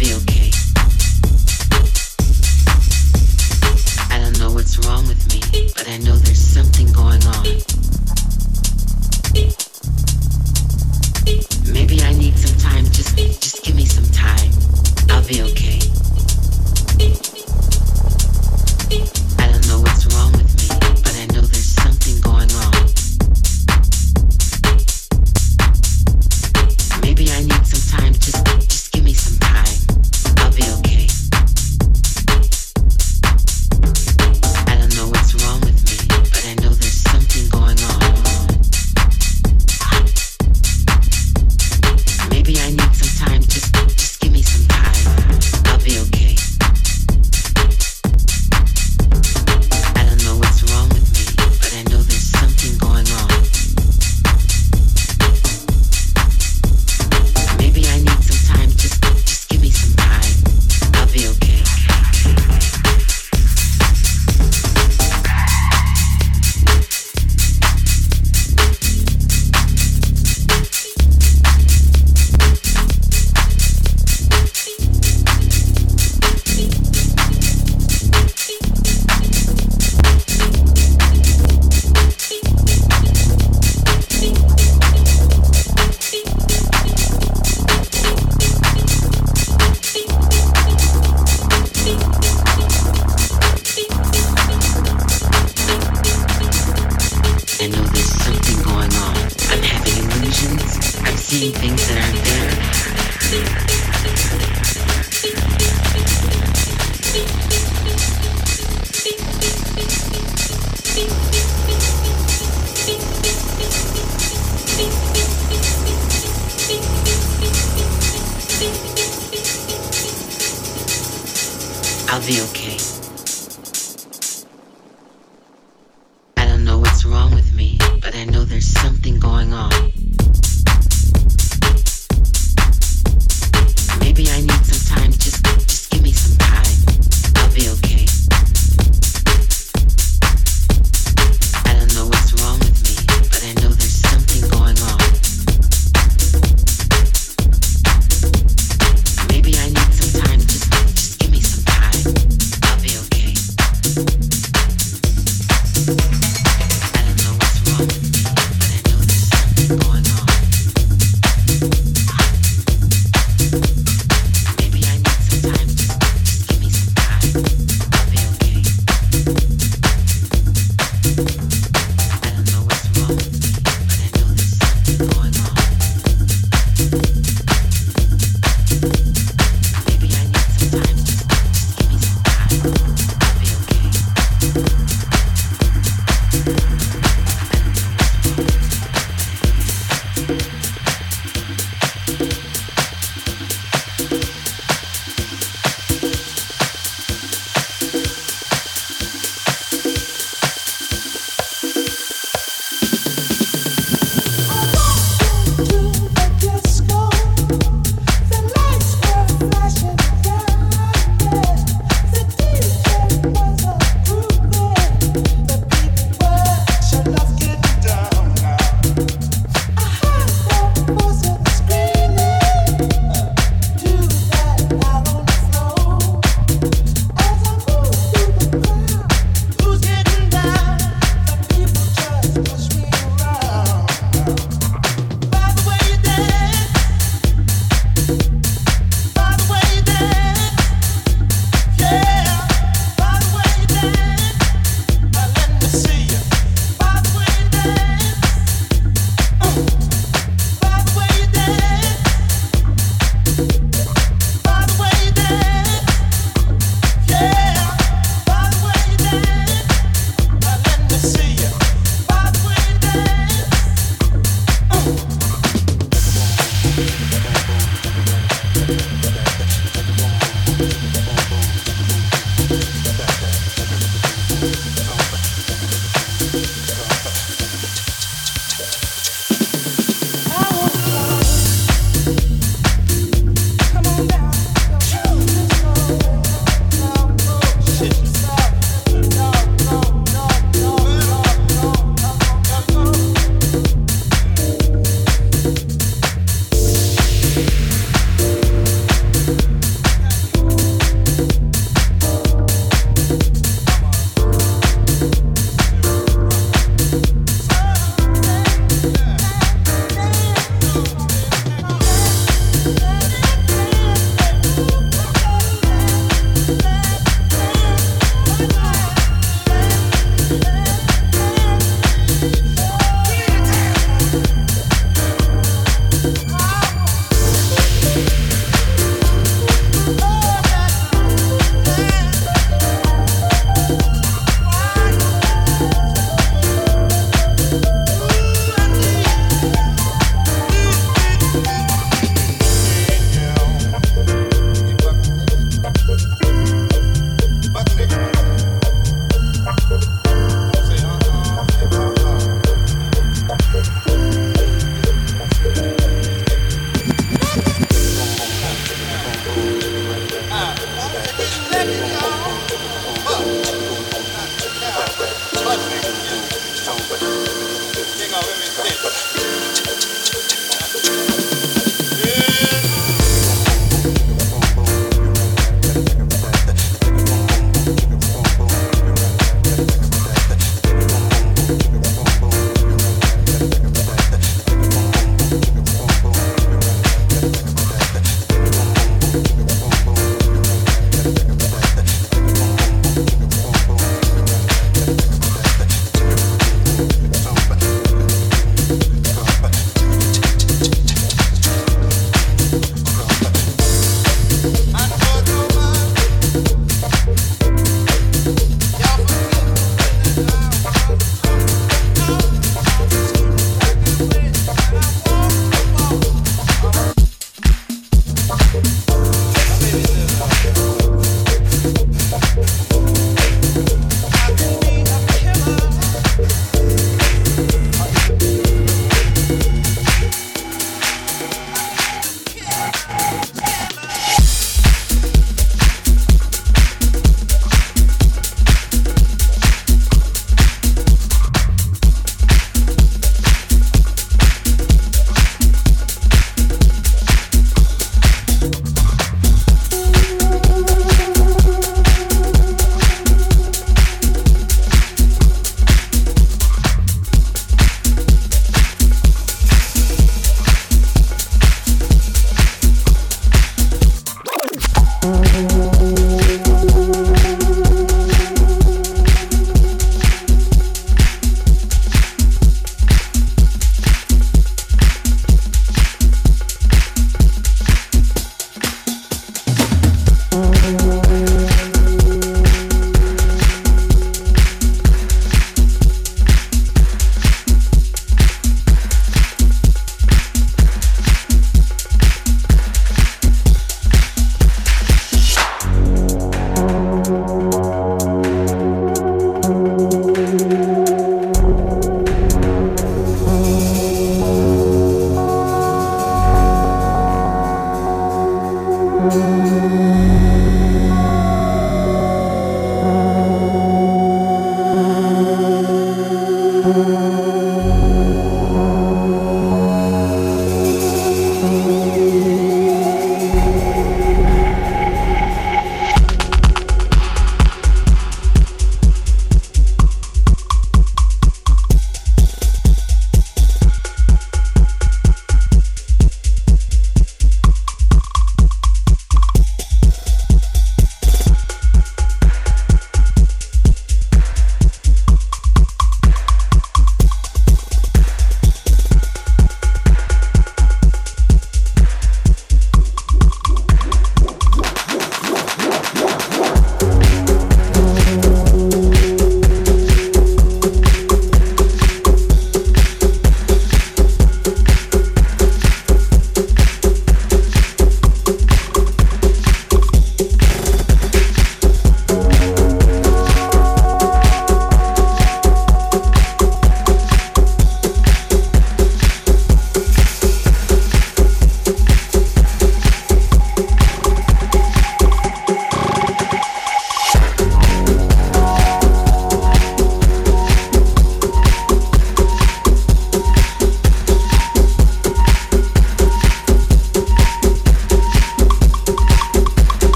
View.